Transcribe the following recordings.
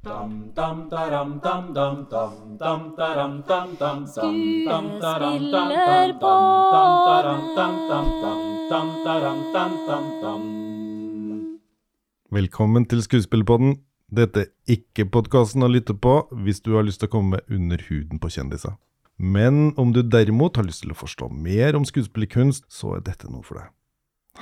Dam Velkommen til Skuespillerpodden. Dette er ikke podkasten å lytte på hvis du har lyst til å komme under huden på kjendiser. Men om du derimot har lyst til å forstå mer om skuespillerkunst, så er dette noe for deg.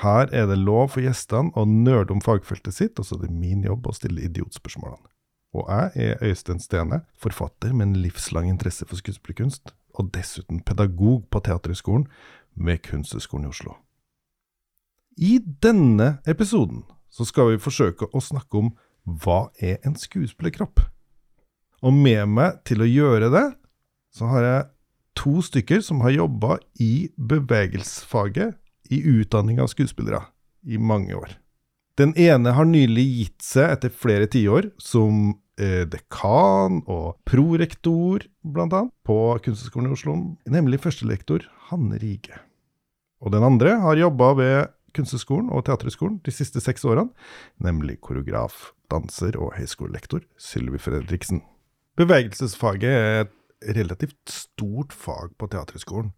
Her er det lov for gjestene å nerde om fagfeltet sitt, og så er det min jobb å stille idiotspørsmålene. Og jeg er Øystein Stene, forfatter med en livslang interesse for skuespillerkunst, og dessuten pedagog på Teaterhøgskolen ved Kunsthøgskolen i Oslo. I denne episoden så skal vi forsøke å snakke om hva er en skuespillerkropp? Og med meg til å gjøre det, så har jeg to stykker som har jobba i bevegelsesfaget i utdanning av skuespillere i mange år. Den ene har nylig gitt seg etter flere tiår som eh, dekan og prorektor, blant annet, på Kunsthøgskolen i Oslo, nemlig førstelektor Hanne Rige. Og den andre har jobba ved Kunsthøgskolen og Teaterhøgskolen de siste seks årene, nemlig koreograf, danser og høyskolelektor Sylvi Fredriksen. Bevegelsesfaget er et relativt stort fag på Teaterhøgskolen.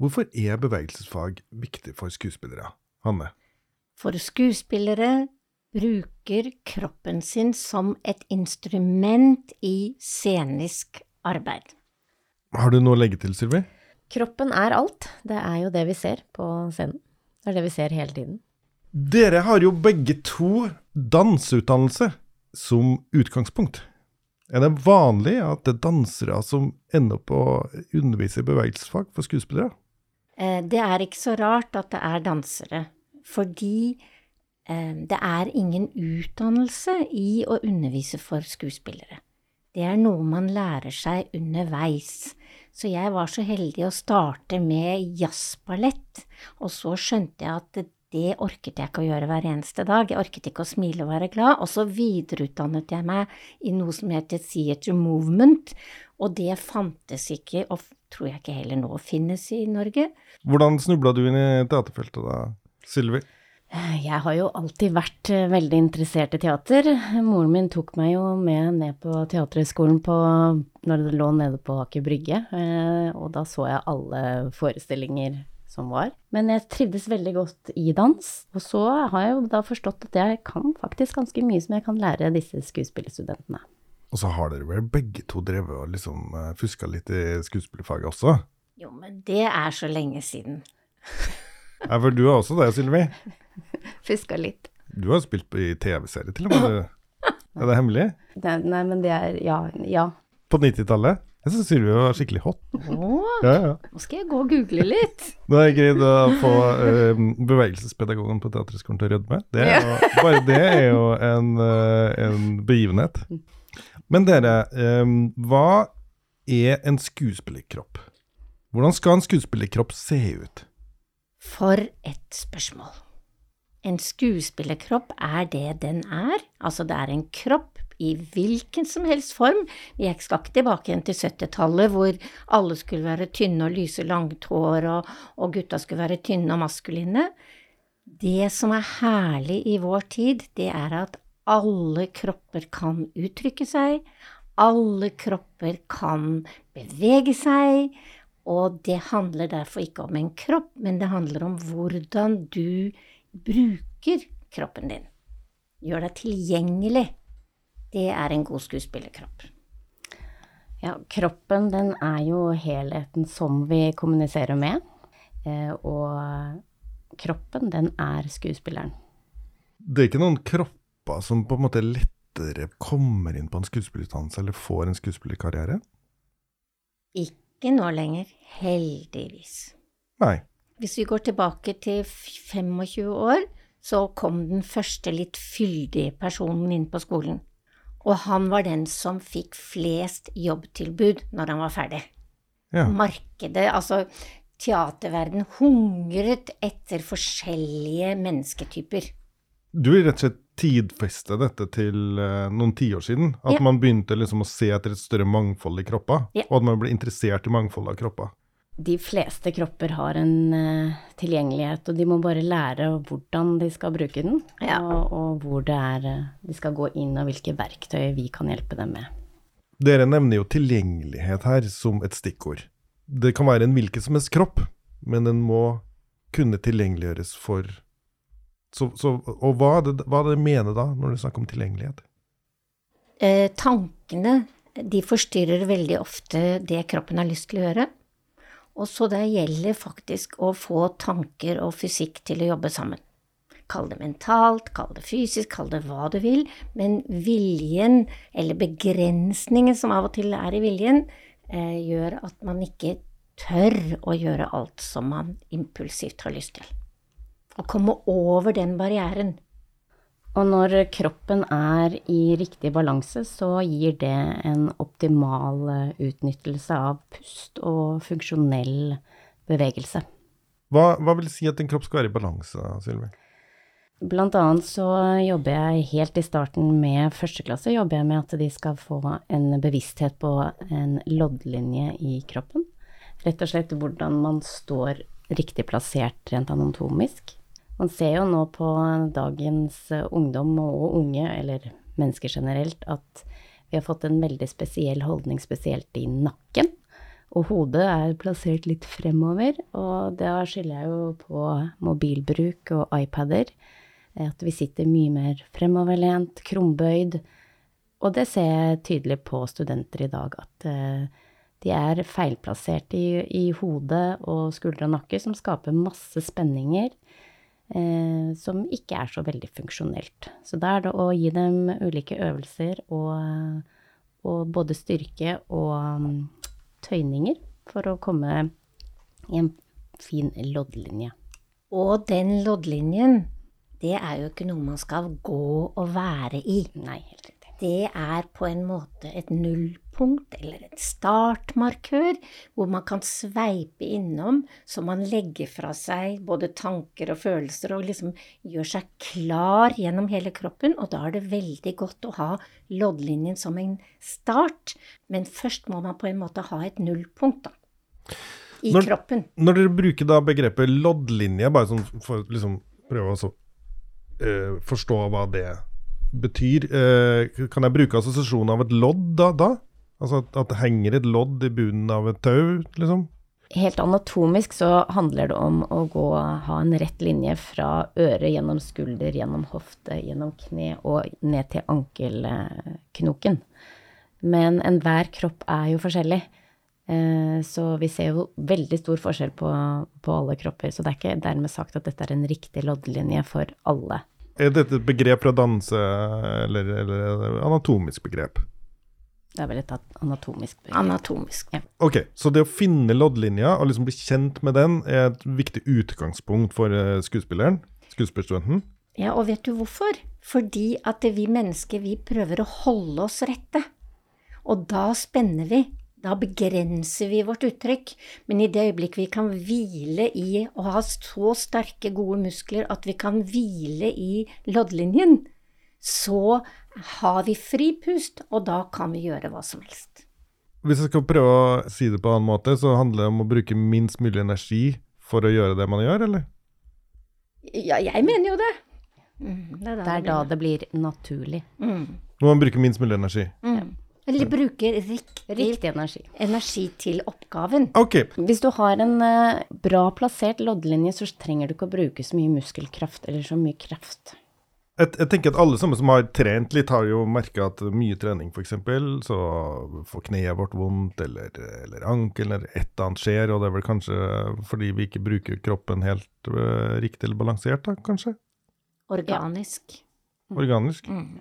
Hvorfor er bevegelsesfag viktig for skuespillere? Hanne? For skuespillere bruker kroppen sin som et instrument i scenisk arbeid. Har du noe å legge til, Sylvi? Kroppen er alt. Det er jo det vi ser på scenen. Det er det vi ser hele tiden. Dere har jo begge to danseutdannelse som utgangspunkt. Er det vanlig at det er dansere som ender opp å undervise i bevegelsesfag for skuespillere? Eh, Det er ikke så rart at det er dansere, fordi eh, det er ingen utdannelse i å undervise for skuespillere. Det er noe man lærer seg underveis. Så jeg var så heldig å starte med jazzballett, og så skjønte jeg at det, orket jeg ikke å gjøre hver eneste dag. Jeg orket ikke å smile og være glad, og så videreutdannet jeg meg i noe som heter theater movement, og det fantes ikke, og tror jeg ikke heller nå finnes i Norge. Hvordan snubla du inn i teaterfeltet da, Sylvi? Jeg har jo alltid vært eh, veldig interessert i teater. Moren min tok meg jo med ned på Teaterhøgskolen på, når det lå nede på Aker Brygge, eh, og da så jeg alle forestillinger som var. Men jeg trivdes veldig godt i dans, og så har jeg jo da forstått at jeg kan faktisk ganske mye som jeg kan lære disse skuespillerstudentene. Og så har dere vel begge to drevet og liksom eh, fuska litt i skuespillerfaget også? Jo, men det er så lenge siden. Ja, for du har også det, Sylvi. Fiska litt. Du har spilt i TV-serie til og med. Er det hemmelig? Nei, nei, men det er Ja. ja. På 90-tallet? Jeg syns Sylvi var skikkelig hot. Åh, Ja, ja. nå skal jeg gå og google litt. Nå har jeg greid å få uh, bevegelsespedagogen på Teaterhøgskolen til å rødme. Det jo, bare det er jo en, uh, en begivenhet. Men dere, um, hva er en skuespillerkropp? Hvordan skal en skuespillerkropp se ut? For et spørsmål. En skuespillerkropp er det den er, altså det er en kropp i hvilken som helst form. Vi skal ikke tilbake igjen til 70-tallet hvor alle skulle være tynne og lyse langt hår, og, og gutta skulle være tynne og maskuline. Det som er herlig i vår tid, det er at alle kropper kan uttrykke seg, alle kropper kan bevege seg, og det handler derfor ikke om en kropp, men det handler om hvordan du bruker kroppen din. Gjør deg tilgjengelig. Det er en god skuespillerkropp. Ja, kroppen den er jo helheten som vi kommuniserer med, eh, og kroppen den er skuespilleren. Det er ikke noen kropper som på en måte lettere kommer inn på en skuespillerutdannelse eller får en skuespillerkarriere? Ikke nå lenger, heldigvis. Nei. Hvis vi går tilbake til 25 år, så kom den første litt fyldige personen inn på skolen. Og han var den som fikk flest jobbtilbud når han var ferdig. Ja. Markedet, altså teaterverden, hungret etter forskjellige mennesketyper. Du vil rett og slett tidfeste dette til uh, noen tiår siden? At Ja. man begynte liksom å se etter et større mangfold i kroppa, Ja. Og at man ble interessert i mangfoldet av kroppa. de fleste kropper har en uh, tilgjengelighet, og de må bare lære hvordan de skal bruke den, ja. og, og, hvor det er uh, de skal gå inn, og hvilke verktøy vi kan hjelpe dem med. Dere nevner jo tilgjengelighet her som et stikkord. Det kan være en hvilken som helst kropp, men den må kunne tilgjengeliggjøres for så, så, Og hva er, det, hva er det mener da, når dere snakker om tilgjengelighet? Eh, tankene de forstyrrer veldig ofte det kroppen har lyst til å gjøre. Og så det gjelder faktisk å få tanker og fysikk til å jobbe sammen. Kall det mentalt, kall det fysisk, kall det hva du vil, men viljen, eller begrensningen som av og til er i viljen, eh, gjør at man ikke tør å gjøre alt som man impulsivt har lyst til. Å komme over den barrieren. Og når kroppen er i riktig balanse, så gir det en optimal eh, utnyttelse av pust og funksjonell bevegelse. Hva, hva vil si at en kropp skal være i balanse, Sylvi? Blant annet så jobber jeg helt i starten med første klasse, jobber jeg med at de skal få en bevissthet på en loddlinje i kroppen. Rett og slett hvordan man står riktig plassert rent anatomisk. Man ser jo nå på dagens eh, ungdom og unge, eller mennesker generelt, at vi har fått en veldig spesiell holdning, spesielt i nakken. Og hodet er plassert litt fremover, og da skylder jeg jo på mobilbruk og iPader. At vi sitter mye mer fremoverlent, krumbøyd. Og det ser jeg tydelig på studenter i dag, at uh, de er feilplassert i, i hodet og skuldre og nakke, som skaper masse spenninger eh, som ikke er så veldig funksjonelt. Så da er det å gi dem ulike øvelser og, og både styrke og um, tøyninger for å komme i en fin loddlinje. Og den loddlinjen, det er jo ikke noe man skal gå og være i. Nei, helt riktig. Det er på en måte et nullpunkt eller et startmarkør, hvor man kan sveipe innom så man legger fra seg både tanker og følelser og liksom gjør seg klar gjennom hele kroppen. Og da er det veldig godt å ha loddlinjen som en start, men først må man på en måte ha et nullpunkt, da. I når, kroppen. Når dere bruker da begrepet loddlinje, bare sånn for liksom prøve å uh, forstå hva det betyr. eh, kan jeg bruke assosiasjonen av et lodd da? da? Altså at, at, det henger et lodd i bunnen av et tau, liksom? Helt anatomisk så handler det om å gå, ha en rett linje fra øre gjennom skulder, gjennom hofte, gjennom kne og ned til ankelknoken. Men enhver kropp er jo forskjellig. Eh, så vi ser jo veldig stor forskjell på, på alle kropper. Så det er ikke dermed sagt at dette er en riktig loddlinje for alle. Er dette et begrep fra danse, eller, eller anatomisk begrep? Det er vel et anatomisk begrep. Anatomisk. Ja. Ok, Så det å finne loddlinja og liksom bli kjent med den, er et viktig utgangspunkt for eh, skuespilleren? Skuespillerstudenten? Ja, og vet du hvorfor? Fordi at vi mennesker, vi prøver å holde oss rette. Og da spenner vi. Da begrenser vi vårt uttrykk. Men i det øyeblikk vi kan hvile i å ha så sterke, gode muskler at vi kan hvile i loddlinjen, så har vi fri pust, og da kan vi gjøre hva som helst. Hvis jeg skal prøve å si det på en annen måte, så handler det om å bruke minst mulig energi for å gjøre det man gjør, eller? Ja, jeg mener jo det. Mm, det, er, det er da det blir naturlig. Mm. Når man bruker minst mulig energi? Mm. Eller bruker riktig, riktig energi. energi. til oppgaven. Ok. Hvis du har en uh, bra plassert loddlinje, så trenger du ikke å bruke så mye muskelkraft eller så mye kraft jeg, jeg, tenker at alle sammen som har trent litt, har jo merka at mye trening, f.eks., så får kneet vårt vondt, eller, eller ankelen, eller et eller annet skjer, og det er vel kanskje fordi vi ikke bruker kroppen helt uh, riktig eller balansert, da, kanskje? Organisk. Ja. Organisk. Mm.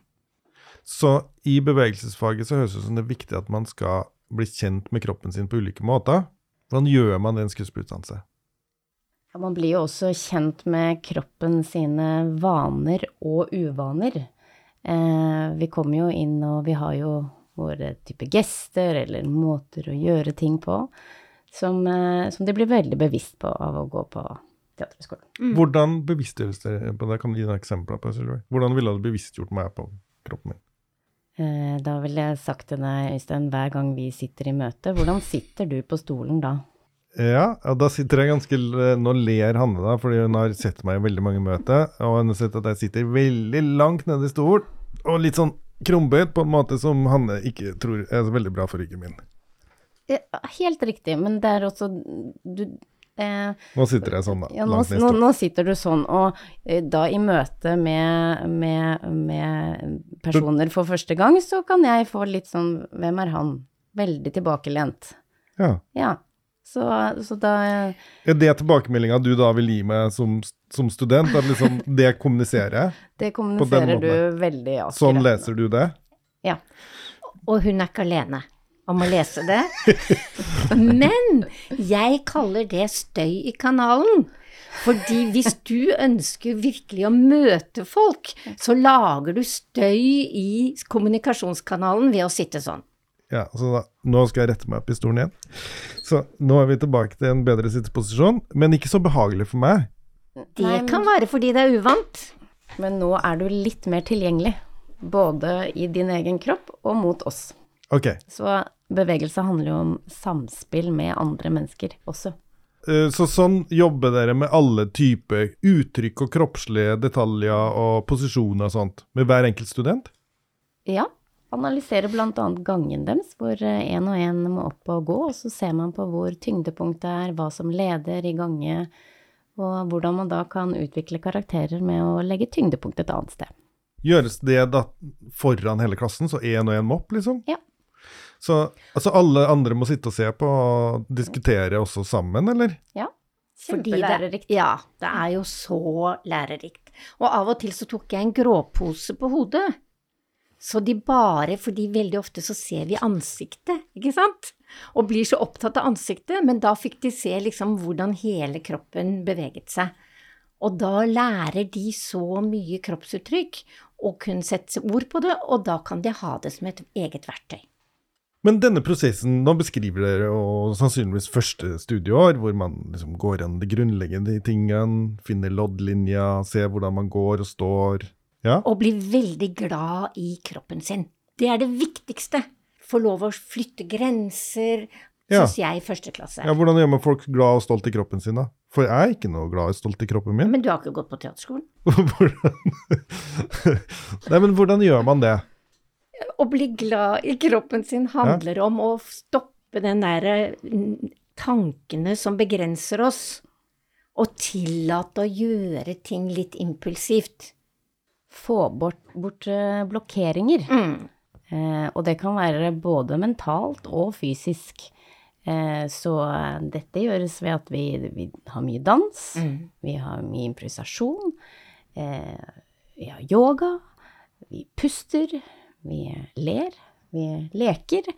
Så i bevegelsesfaget så høres det ut som det er viktig at man skal bli kjent med kroppen sin på ulike måter. Hvordan gjør man det i en skuespillerutdannelse? Ja, man blir jo også kjent med kroppen sine vaner og uvaner. Eh, vi kommer jo inn, og vi har jo våre type gester eller måter å gjøre ting på som, eh, som de blir veldig bevisst på av å gå på teaterhøgskolen. Mm. Hvordan bevisstgjøres dere på det? Kan du gi noen eksempler på det? Hvordan ville du bevisstgjort meg på kroppen min? Eh, da ville jeg sagt til deg, Øystein, hver gang vi sitter i møte, hvordan sitter du på stolen da? Ja, da sitter jeg ganske Nå ler Hanne, da, fordi hun har sett meg i veldig mange møter. Og hun har sett at jeg sitter veldig langt nede i stol, og litt sånn krumbøyd på en måte som Hanne ikke tror er veldig bra for ryggen min. Ja, helt riktig, men det er også du, eh, Nå sitter jeg sånn, da. ja, nå, nå, nå sitter du sånn, og eh, da i møte med, med, med personer for første gang, så kan jeg få litt sånn Hvem er han? Veldig tilbakelent. Ja. Ja. Så, så da Er det tilbakemeldinga du da vil gi meg som, som student? At liksom det kommuniserer jeg? Det kommuniserer du veldig akkurat. Sånn leser du det? Ja. Og hun er ikke alene om å lese det. Men jeg kaller det støy i kanalen. Fordi hvis du ønsker virkelig å møte folk, så lager du støy i kommunikasjonskanalen ved å sitte sånn. Ja, så da, nå skal jeg rette meg opp i stolen igjen. Så nå er vi tilbake til en bedre sitteposisjon, men ikke så behagelig for meg. Det kan være fordi det er uvant. Men nå er du litt mer tilgjengelig. Både i din egen kropp og mot oss. Ok, Så bevegelse handler jo om samspill med andre mennesker også. eh, så sånn jobber dere med alle typer uttrykk og kroppslige detaljer og posisjoner og sånt, med hver enkelt student? Ja. Analyserer bl.a. gangen deres, hvor én og én må opp og gå, og så ser man på hvor tyngdepunktet er, hva som leder i gange, og hvordan man da kan utvikle karakterer med å legge tyngdepunktet et annet sted. Gjøres det da foran hele klassen, så én og én må opp, liksom? Ja. Så altså alle andre må sitte og se på og diskutere også sammen, eller? Ja. Fordi det, Kjempelærerikt. ja, det er jo så lærerikt. Og av og til så tok jeg en gråpose på hodet. Så de bare, fordi veldig ofte så ser vi ansiktet, ikke sant? Og blir så opptatt av ansiktet, men da fikk de se liksom hvordan hele kroppen beveget seg. Og da lærer de så mye kroppsuttrykk og kunne sette ord på det, og da kan de ha det som et eget verktøy. Men denne prosessen, nå beskriver dere jo sannsynligvis første studieår, hvor man liksom går gjennom de grunnleggende tingene, finner loddlinja, ser hvordan man går og står. Ja, og blir veldig glad i kroppen sin. Det er det viktigste. Få lov å flytte grenser, Ja. syns jeg i første klasse. ja hvordan gjør man folk glad og stolt i kroppen sin, da? For jeg er ikke noe glad og stolt i kroppen min. Men du har ikke gått på teaterskolen? Hvordan Nei, men hvordan gjør man det? Å bli glad i kroppen sin handler om å stoppe den der mm, tankene som begrenser oss, og tillate å gjøre ting litt impulsivt. Få bort, bort eh, blokkeringer. Mm. Eh, og det kan være både mentalt og fysisk. Eh, så eh, dette gjøres ved at vi, vi har mye dans, vi har mye improvisasjon, eh, vi har yoga, vi puster, vi ler, vi leker.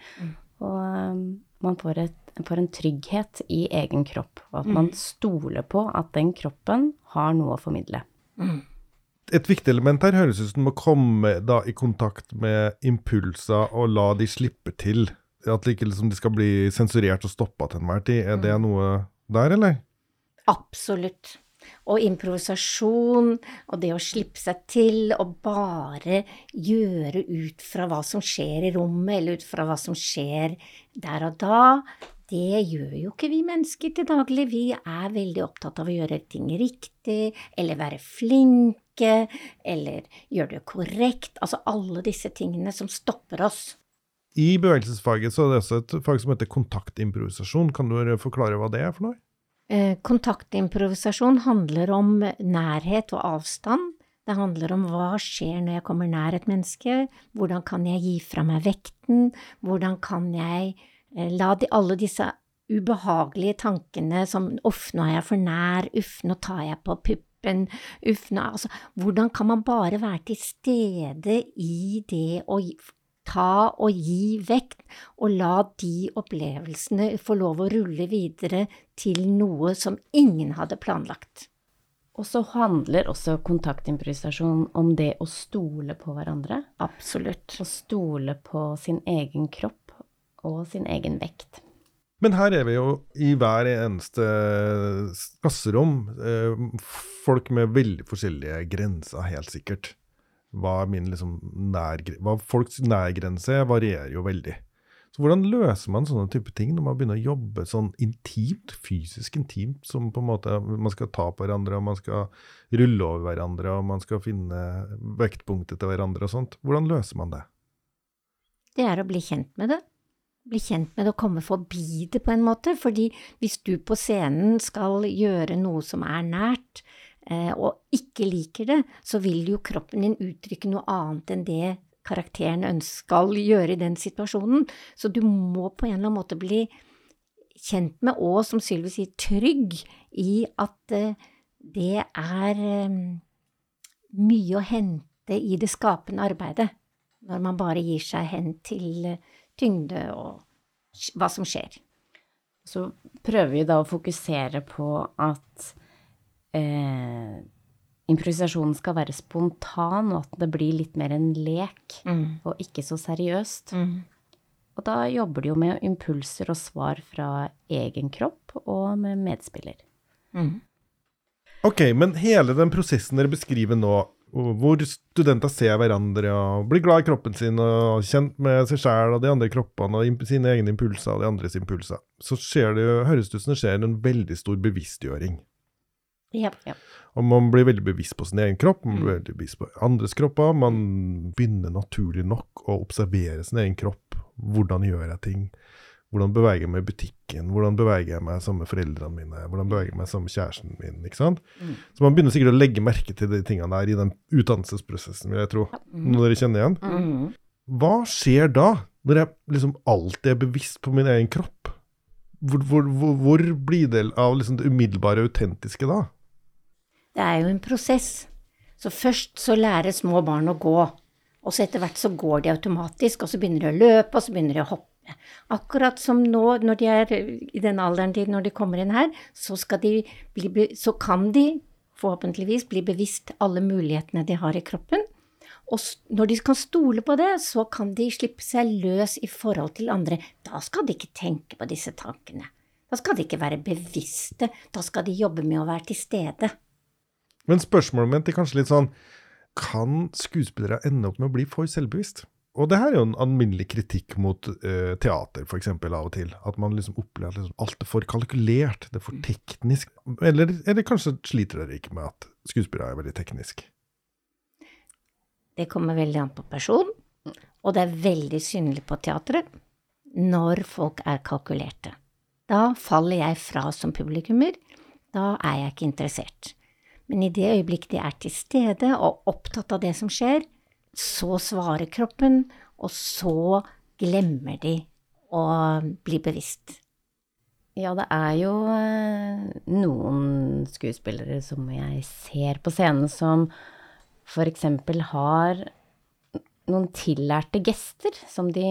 Og eh, man får, et, får en trygghet i egen kropp, og at man stoler på at den kroppen har noe å formidle. Et viktig element her høres ut som å komme da i kontakt med impulser og la de slippe til. At ikke liksom de skal bli sensurert og stoppa til enhver tid. Er det noe der, eller? Absolutt. Og improvisasjon, og det å slippe seg til, og bare gjøre ut fra hva som skjer i rommet, eller ut fra hva som skjer der og da, det gjør jo ikke vi mennesker til daglig. Vi er veldig opptatt av å gjøre ting riktig, eller være flinke, eller gjøre det korrekt. Altså alle disse tingene som stopper oss. I bevegelsesfaget så er det også et fag som heter kontaktimprovisasjon. Kan du forklare hva det er for noe? Eh, Kontaktimprovisasjon handler om nærhet og avstand. Det handler om hva skjer når jeg kommer nær et menneske, hvordan kan jeg gi fra meg vekten, hvordan kan jeg eh, la de, alle disse ubehagelige tankene som uff, nå er jeg for nær, uff, nå tar jeg på puppen, uff, nå Altså, hvordan kan man bare være til stede i det å ta og gi vekt, og la de opplevelsene få lov å rulle videre til noe som ingen hadde planlagt. Og så handler også kontaktimprovisasjon om det å stole på hverandre. Absolutt. Å stole på sin egen kropp og sin egen vekt. Men her er vi jo i hver eneste klasserom. eh, Folk med veldig forskjellige grenser, helt sikkert. Hva, er min liksom nærgre- hva folks nærgrense varierer jo veldig. Så hvordan løser man sånne type ting når man begynner å jobbe sånn intimt, fysisk intimt, som på en måte man skal ta på hverandre, og man skal rulle over hverandre, og man skal finne vektpunktet til hverandre og sånt. Hvordan løser man det? Det er å bli kjent med det. Bli kjent med det og komme forbi det på en måte, fordi hvis du på scenen skal gjøre noe som er nært, og ikke liker det, så vil jo kroppen din uttrykke noe annet enn det karakteren skal gjøre i den situasjonen. Så du må på en eller annen måte bli kjent med, og som Sylvi sier, trygg i at uh, det er um, mye å hente i det skapende arbeidet, når man bare gir seg hen til tyngde og hva som skjer. Så prøver vi da å fokusere på at eh, improvisasjonen skal være spontan, og at det blir litt mer en lek, mm. og ikke så seriøst. Mm. Og da jobber de jo med impulser og svar fra egen kropp og med medspiller. Mm. Ok, men hele den prosessen dere beskriver nå, hvor studenter ser hverandre og blir glad i kroppen sin og kjent med seg sjæl og de andre kroppene og sine egne impulser og de andres impulser, så skjer det, høres det ut som det skjer en veldig stor bevisstgjøring. Yep, yep. Og man blir veldig bevisst på sin egen kropp, man blir mm. veldig bevisst på andres kropper. Man begynner naturlig nok å observere sin egen kropp. Hvordan gjør jeg ting? Hvordan beveger jeg meg i butikken? Hvordan beveger jeg meg sammen med foreldrene mine? Hvordan beveger jeg meg sammen med kjæresten min? ikke sant? Mm. Så man begynner sikkert å legge merke til de tingene der i den utdannelsesprosessen, vil jeg tro. Mm. Noe dere kjenner igjen? Mm. Hva skjer da, når jeg liksom alltid er bevisst på min egen kropp? Hvor, hvor, hvor, hvor blir det av liksom det umiddelbare autentiske da? Det er jo en prosess. Så først så lærer små barn å gå, og så etter hvert så går de automatisk, og så begynner de å løpe, og så begynner de å hoppe. Akkurat som nå, når de er i den alderen de, når de kommer inn her, så, bli, så kan de forhåpentligvis bli bevisst alle mulighetene de har i kroppen. Og når de kan stole på det, så kan de slippe seg løs i forhold til andre. Da skal de ikke tenke på disse tankene. Da skal de ikke være bevisste. Da skal de jobbe med å være til stede. Men spørsmålet mitt er kanskje litt sånn Kan skuespillere ende opp med å bli for selvbevisst? Og det her er jo en alminnelig kritikk mot uh, teater, f.eks. av og til. At man liksom opplever at liksom alt er for kalkulert, det er for teknisk. Eller, eller kanskje sliter dere ikke med at skuespillere er veldig teknisk? Det kommer veldig an på person, og det er veldig synlig på teatret når folk er kalkulerte. Da faller jeg fra som publikummer. Da er jeg ikke interessert. Men i det øyeblikk de er til stede og opptatt av det som skjer, så svarer kroppen, og så glemmer de å bli bevisst. Ja, det er jo eh, noen skuespillere som jeg ser på scenen som for eksempel har noen tillærte gester som de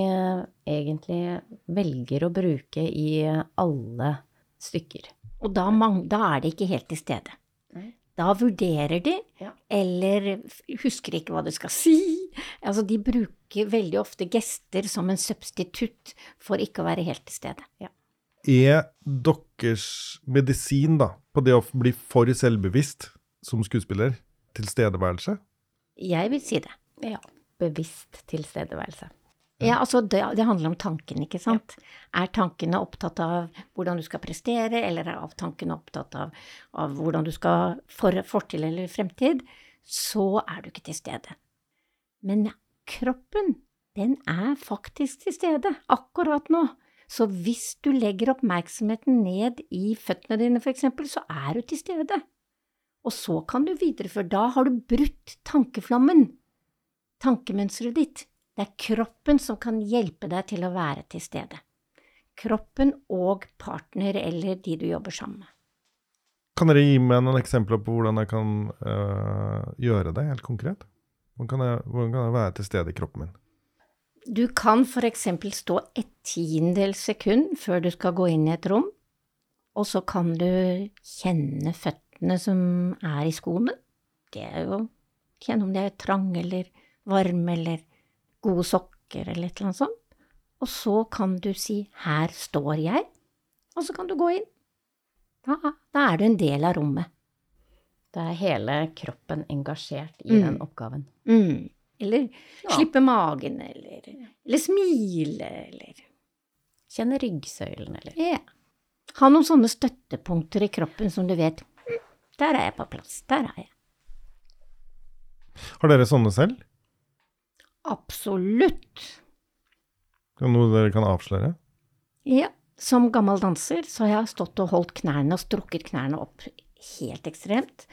egentlig velger å bruke i alle stykker. Og da, da er de ikke helt til stede. Da vurderer de, ja. eller husker ikke hva de skal si. Altså, de bruker veldig ofte gester som en substitutt for ikke å være helt til stede. Ja. Er deres medisin da, på det å bli for selvbevisst som skuespiller, tilstedeværelse? Jeg vil si det. Ja. Bevisst tilstedeværelse. Ja, altså det, det, handler om tanken, ikke sant. Ja. Er tankene opptatt av hvordan du skal prestere, eller er tankene opptatt av, av hvordan du skal for fortid eller fremtid, så er du ikke til stede. Men kroppen, den er faktisk til stede akkurat nå. Så hvis du legger oppmerksomheten ned i føttene dine, for eksempel, så er du til stede. Og så kan du videreføre. Da har du brutt tankeflommen, tankemønsteret ditt. Det er kroppen som kan hjelpe deg til å være til stede. Kroppen og partner eller de du jobber sammen med. Kan dere gi meg noen eksempler på hvordan jeg kan øh, gjøre det helt konkret? Hvordan kan, jeg, hvordan kan, jeg, være til stede i kroppen min? Du kan eksempel stå et tiendedels sekund før du skal gå inn i et rom, og så kan du kjenne føttene som er i skoene. Det er jo Kjenne om de er trange eller varme eller gode sokker eller et eller annet sånt. Og så kan du si her står jeg, og så kan du gå inn. Da, da er du en del av rommet. Da er hele kroppen engasjert i mm. den oppgaven. Mm. Eller ja. slippe magen, eller, eller, smile, eller kjenne ryggsøylen, eller Ja. Ha noen sånne støttepunkter i kroppen som du vet «Hm, Der er jeg på plass. Der er jeg. Har dere sånne selv? Absolutt. Er Noe dere kan avsløre? Ja. Som gammel danser så har jeg stått og holdt knærne og strukket knærne opp helt ekstremt.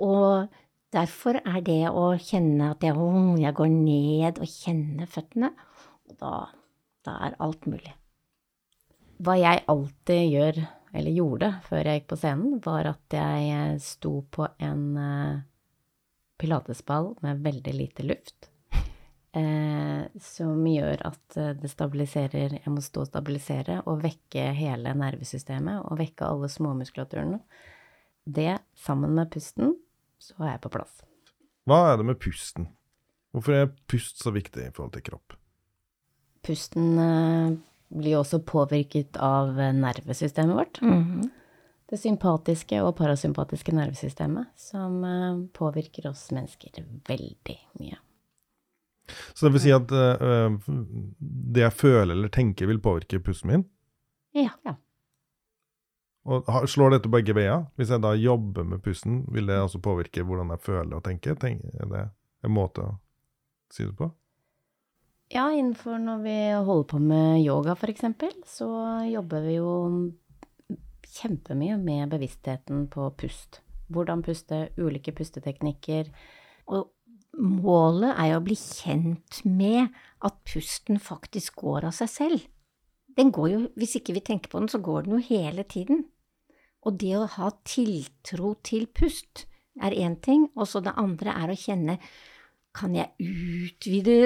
Og derfor er det å kjenne at jeg, oh, jeg går ned og kjenner føttene, og da, da er alt mulig. Hva jeg alltid gjør, eller gjorde før jeg gikk på scenen, var at jeg sto på en eh, pilatesball med veldig lite luft. Eh, som gjør at eh, det stabiliserer Jeg må stå og stabilisere og vekke hele nervesystemet og vekke alle småmuskulaturene. Det, sammen med pusten, så er jeg på plass. Hva er det med pusten? Hvorfor er pust så viktig i forhold til kropp? Pusten eh, blir også påvirket av nervesystemet vårt. Mhm. Det sympatiske og parasympatiske nervesystemet, som eh, påvirker oss mennesker veldig mye. Så det vil si at uh, det jeg føler eller tenker vil påvirke pusten min? Ja. Ja. Og slår dette begge veier? Hvis jeg da jobber med pusten, vil det også påvirke hvordan jeg føler og tenker? Tenk, er det en måte å si det på? Ja, innenfor når vi holder på med yoga for eksempel, så jobber vi jo kjempemye med bevisstheten på pust. Hvordan puste, ulike pusteteknikker. Og målet er å bli kjent med at pusten faktisk går av seg selv. Den går jo, hvis ikke vi tenker på den, så går den jo hele tiden. Og det å ha tiltro til pust er én ting, og så det andre er å kjenne kan jeg utvide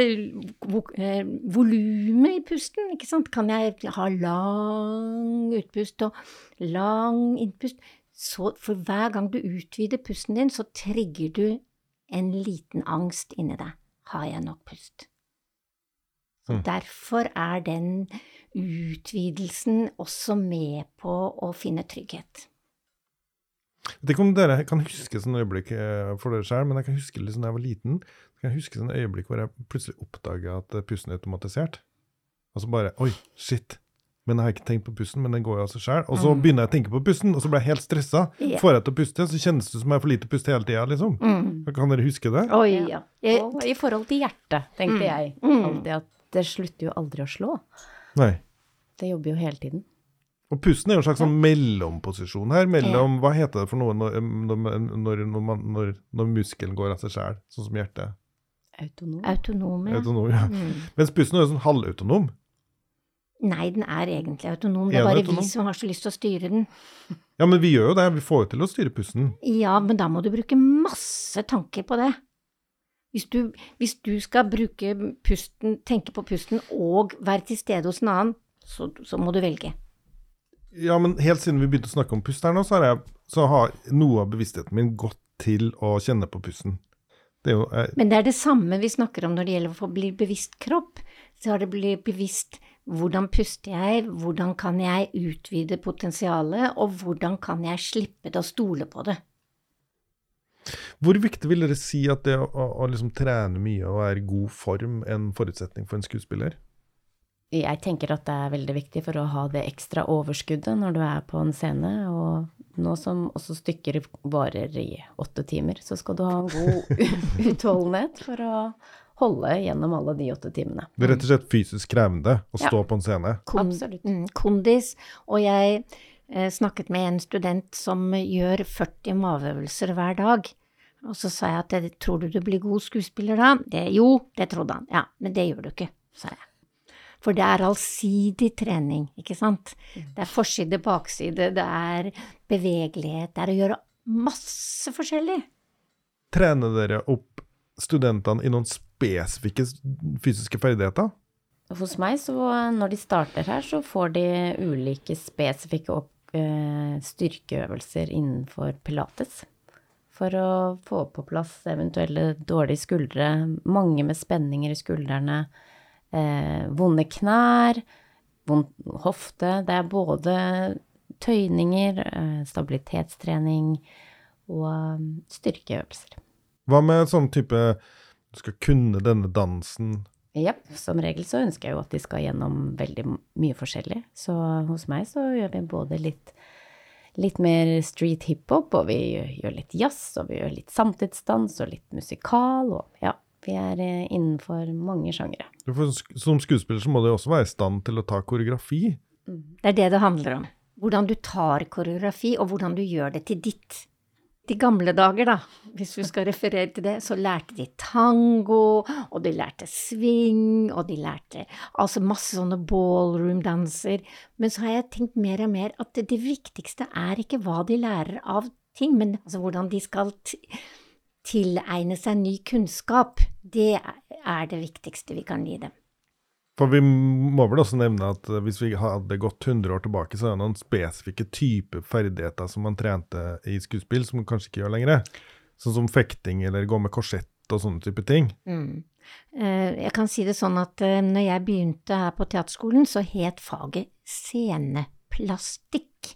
eh, volumet i pusten, ikke sant? Kan jeg ha lang utpust og lang innpust? Så for hver gang du utvider pusten din, så trigger du en liten angst inni deg. Har jeg nok pust? Så Mm. derfor er den utvidelsen også med på å finne trygghet. Jeg vet ikke om dere kan huske sånn øyeblikk eh, for dere selv, men jeg kan huske liksom da jeg var liten, så kan jeg huske sånn øyeblikk hvor jeg plutselig oppdaget at pusten er automatisert. Og så bare, oi, shit, men jeg har ikke tenkt på pusten, men den går jo av seg selv. Og så begynner jeg å tenke på pusten, og så blir jeg helt stresset. Yeah. Får jeg til å puste, så kjennes det som jeg har for lite pust hele tiden, liksom. Kan dere huske det? Oi, Ja. ja. Jeg, Og i forhold til hjertet, tenkte jeg Mm. alltid at det slutter jo aldri å slå. Nei. Det jobber jo hele tiden. Og pusten er jo en slags sånn mellomposisjon her, mellom, hva heter det for noe når, når, når, når, når, når muskelen går av seg selv, sånn som hjertet? Autonom. autonome. Autonom, ja. Mm. Mens pusten er jo sånn halvautonom. Nei, den er egentlig autonom. Det Er bare autonom? vi som har så lyst til å styre den. Ja, men vi gjør jo det, vi får jo til å styre pusten. Ja, men da må du bruke masse tanker på det. Hvis du, hvis du skal bruke pusten, tenke på pusten og være til stede hos en annen, så, så må du velge. Ja, men helt siden vi begynte å snakke om pust her nå, så har, jeg, så har noe av bevisstheten min gått til å kjenne på pusten. Det jo, jeg, Men det er det samme vi snakker om når det gjelder å bli bevisst kropp. Så har det blitt bevisst hvordan puster jeg, hvordan kan jeg utvide potensialet, og hvordan kan jeg slippe det og stole på det. hvor viktig vil dere si at det å, å, å liksom trene mye og være i god form er en forutsetning for en skuespiller? Jeg tenker at det er veldig viktig for å ha det ekstra overskuddet når du er på en scene. Og nå som også stykker varer i åtte timer, så skal du ha en god utholdenhet for å holde gjennom alle de åtte timene. Det er rett og slett fysisk krevende å Ja. stå på en scene. Kon- Absolutt. Mm, kondis. Og jeg eh, snakket med en student som gjør 40 maveøvelser hver dag. Og så sa jeg at det, tror du du blir god skuespiller da? Det, jo, det trodde han. Ja, men det gjør du ikke, sa jeg. For det er allsidig trening, ikke sant? Det er forside, bakside, det er bevegelighet, det er å gjøre masse forskjellig. Trener dere opp studentene i noen spesifikke fysiske ferdigheter? Hos meg, så når de starter her, så får de ulike spesifikke opp, eh, styrkeøvelser innenfor pilates. For å få på plass eventuelle dårlige skuldre, mange med spenninger i skuldrene, eh, vonde knær, vond hofte. Det er både tøyninger, eh, stabilitetstrening og eh, styrkeøvelser. Hva med sånn type Du skal kunne denne dansen Ja, som regel så ønsker jeg jo at de skal gjennom veldig mye forskjellig. Så hos meg så gjør vi både litt, litt mer street hiphop, og vi gjør litt jazz, og vi gjør litt samtidsdans og litt musikal, og ja, vi er eh, innenfor mange sjangere. Som skuespiller så må du også være i stand til å ta koreografi. Det er det det handler om. Hvordan du tar koreografi, og hvordan du gjør det til ditt de gamle dager, da, hvis vi skal referere til det, så lærte de tango, og de lærte swing, og de lærte altså masse sånne ballroom-danser. Men så har jeg tenkt mer og mer at det, viktigste er ikke hva de lærer av ting, men altså hvordan de skal tilegne seg ny kunnskap. Det er det viktigste vi kan gi dem. For vi må vel også nevne at eh, hvis vi hadde gått 100 år tilbake, så er det noen spesifikke typer ferdigheter som man trente i skuespill, som man kanskje ikke gjør lenger. Sånn som fekting eller gå med korsett og sånne type ting. Mm. Eh, jeg kan si det sånn at eh, når jeg begynte her på teaterskolen, så het faget sceneplastikk.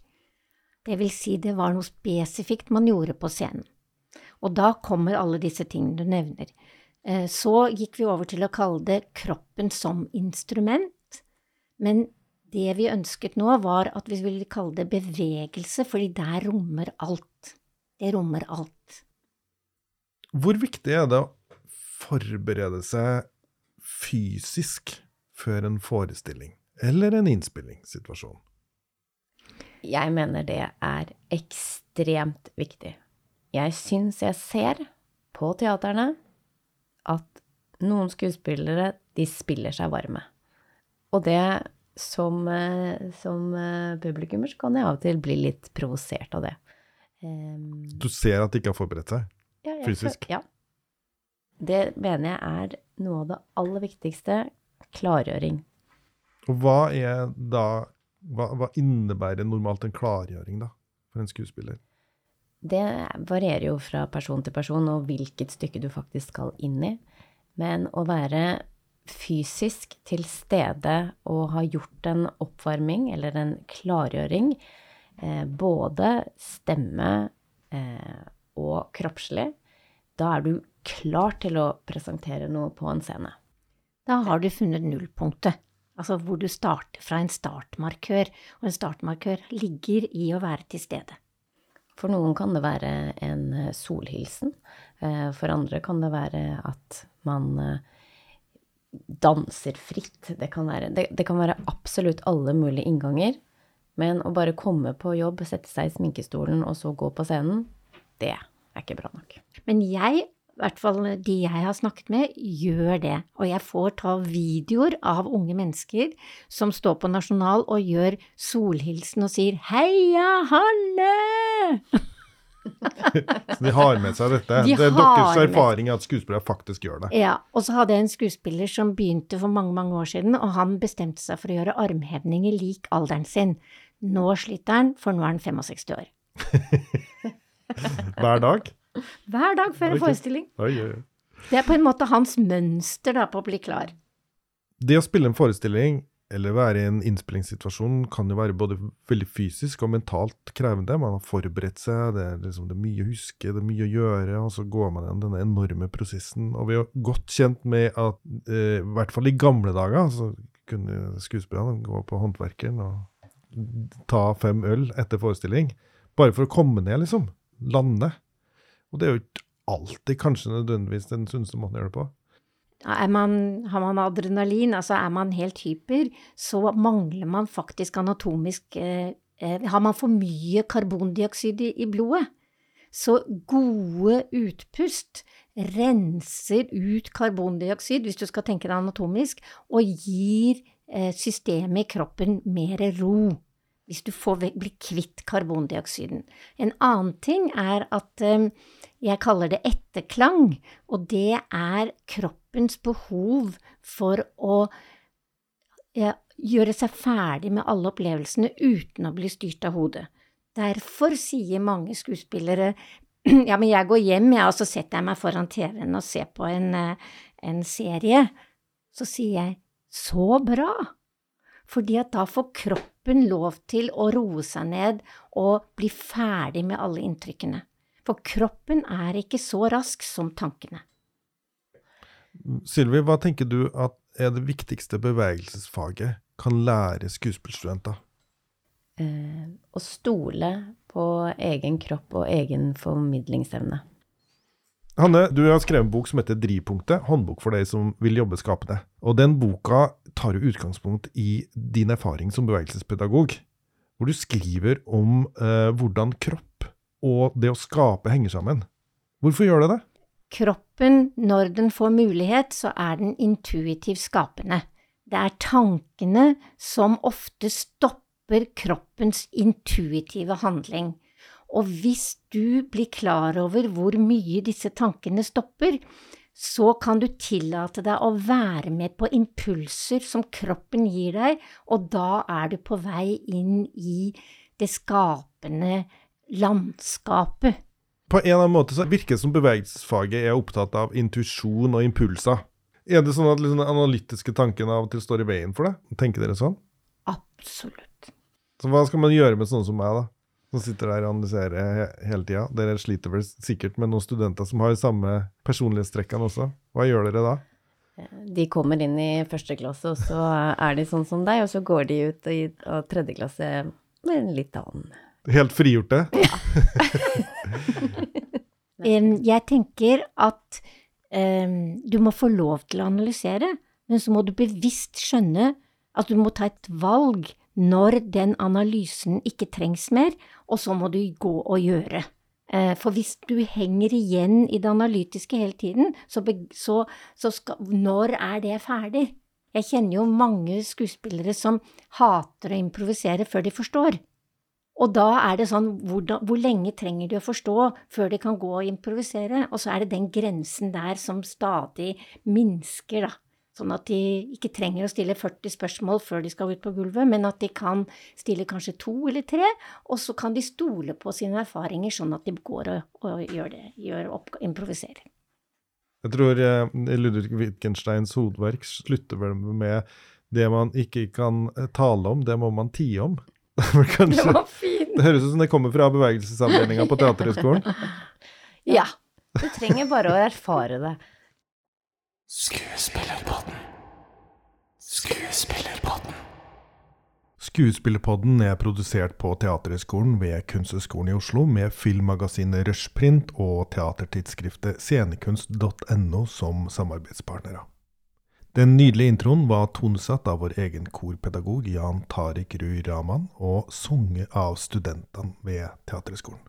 Det vil si det var noe spesifikt man gjorde på scenen. Og da kommer alle disse tingene du nevner. Eh, så gikk vi over til å kalle det kroppen som instrument, men det vi ønsket nå, var at vi ville kalle det bevegelse, fordi der rommer alt. Det rommer alt. Hvor viktig er det å forberede seg fysisk før en forestilling eller en innspillingssituasjon? Jeg mener det er ekstremt viktig. Jeg syns jeg ser på teaterne at noen skuespillere, de spiller seg varme. Og det som, eh, som eh, publikummer så kan jeg av og til bli litt provosert av det. Um, du ser at de ikke har forberedt seg ja, fysisk? Ja. Det mener jeg er noe av det aller viktigste. Klargjøring. Og hva er da hva, hva innebærer normalt en klargjøring, da, for en skuespiller? Det varierer jo fra person til person og hvilket stykke du faktisk skal inn i. Men å være fysisk til stede og ha gjort en oppvarming eller en klargjøring, eh, både stemme eh, og kroppslig, da er du klar til å presentere noe på en scene. Da har du funnet nullpunktet. Altså hvor du starter fra en startmarkør, og en startmarkør ligger i å være til stede. For noen kan det være en eh, solhilsen. Eh, for andre kan det være at man eh, danser fritt. Det kan være, det, det kan være absolutt alle mulige innganger. Men å bare komme på jobb, sette seg i sminkestolen og så gå på scenen, det er ikke bra nok. Men jeg i hvert fall de jeg har snakket med, gjør det. Og jeg får ta videoer av unge mennesker som står på Nasjonal og gjør solhilsen og sier 'Heia Hanne!' så de har med seg dette? De det er deres erfaring at skuespillere faktisk gjør det? Ja. Og så hadde jeg en skuespiller som begynte for mange, mange år siden, og han bestemte seg for å gjøre armhevninger lik alderen sin. Nå sliter han, for nå er han 65 år. Hver dag? Hver dag før en forestilling. Oi, oi. Det er på en måte hans mønster da, på å bli klar. Det å spille en forestilling eller være i en innspillingssituasjon kan jo være både veldig fysisk og mentalt krevende. Man har forberedt seg, det er, liksom, det er mye å huske, det er mye å gjøre, og så går man gjennom denne enorme prosessen. Og vi er godt kjent med at eh, i hvert fall i gamle dager så kunne skuespillerne gå på Håndverkeren og ta fem øl etter forestilling. Bare for å komme ned, liksom. Lande. Og det er jo ikke alltid kanskje nødvendigvis den sunneste måten å gjøre det på. Man, har man adrenalin, altså er man helt hyper, så mangler man faktisk anatomisk eh, eh, Har man for mye karbondioksid i, i blodet, så gode utpust renser ut karbondioksid, hvis du skal tenke deg anatomisk, og gir eh, systemet i kroppen mer ro hvis du får bli kvitt karbondioksiden. En annen ting er at um, jeg kaller det etterklang, og det er kroppens behov for å gjøre seg ferdig med alle opplevelsene uten å bli styrt av hodet. Derfor sier mange skuespillere ja, men jeg går hjem, jeg, og så setter jeg meg foran TV-en og ser på en, eh, en serie. Så sier jeg så bra! fordi at da får kroppen lov til å roe seg ned og bli ferdig med alle inntrykkene. For kroppen er ikke så rask som tankene. Sylvi, hva tenker du at er det viktigste bevegelsesfaget kan lære skuespillstudenter? Eh, å stole på egen kropp og egen formidlingsevne. Hanne, du har skrevet en bok som heter Drivpunktet, håndbok for deg som vil jobbe skapende. Og den boka tar jo utgangspunkt i din erfaring som bevegelsespedagog, hvor du skriver om eh, hvordan kropp og det å skape henger sammen. Hvorfor gjør det det? Kroppen, når den får mulighet, så er den intuitivt skapende. Det er tankene som ofte stopper kroppens intuitive handling. Og hvis du blir klar over hvor mye disse tankene stopper, så kan du tillate deg å være med på impulser som kroppen gir deg, og da er du på vei inn i det skapende landskapet. På en eller annen måte så virker det som bevegelsesfaget er opptatt av intuisjon og impulser. Er det sånn at liksom den analytiske tanken av og til står i veien for det? Tenker dere sånn? Absolutt. Så hva skal man gjøre med sånne som meg, da? Som sitter der og analyserer hele tida. Dere sliter vel sikkert med noen studenter som har samme personlighetstrekkene også. Hva gjør dere da? De kommer inn i første klasse, og så er de sånn som deg, og så går de ut i tredje klasse med en litt annen Helt frigjorte? Em, Jeg tenker at um, du må få lov til å analysere, men så må du bevisst skjønne at du må ta et valg når den analysen ikke trengs mer, og så må du gå og gjøre. Eh, For hvis du henger igjen i det analytiske hele tiden, så, så, så skal, når er det ferdig? Jeg kjenner jo mange skuespillere som hater å improvisere før de forstår. Og da er det sånn, hvor, hvor lenge trenger de å forstå før de kan gå og improvisere? Og så er det den grensen der som stadig minsker, da. Sånn at de ikke trenger å stille 40 spørsmål før de skal ut på gulvet, men at de kan stille kanskje to eller tre, og så kan de stole på sine erfaringer, sånn at de går og, og gjør det, gjør opp, improviserer. Jeg tror eh, Ludvig Wittgensteins hovedverk slutter vel med det man ikke kan eh, tale om, det må man tie om. Det var fint! det høres ut som det kommer fra bevegelsesavdelinga på Teaterhøgskolen. Ja. Du trenger bare å erfare det. Skuespiller Skuespillerpodden. Skuespillerpodden er produsert på Teaterhøgskolen ved Kunsthøgskolen i Oslo med filmmagasinet Rushprint og teatertidsskriftet scenekunst.no som samarbeidspartnere. Den nydelige introen var tonesatt av vår egen korpedagog Jan Tariq Ruy Rahman og sunget av studentene ved Teaterhøgskolen.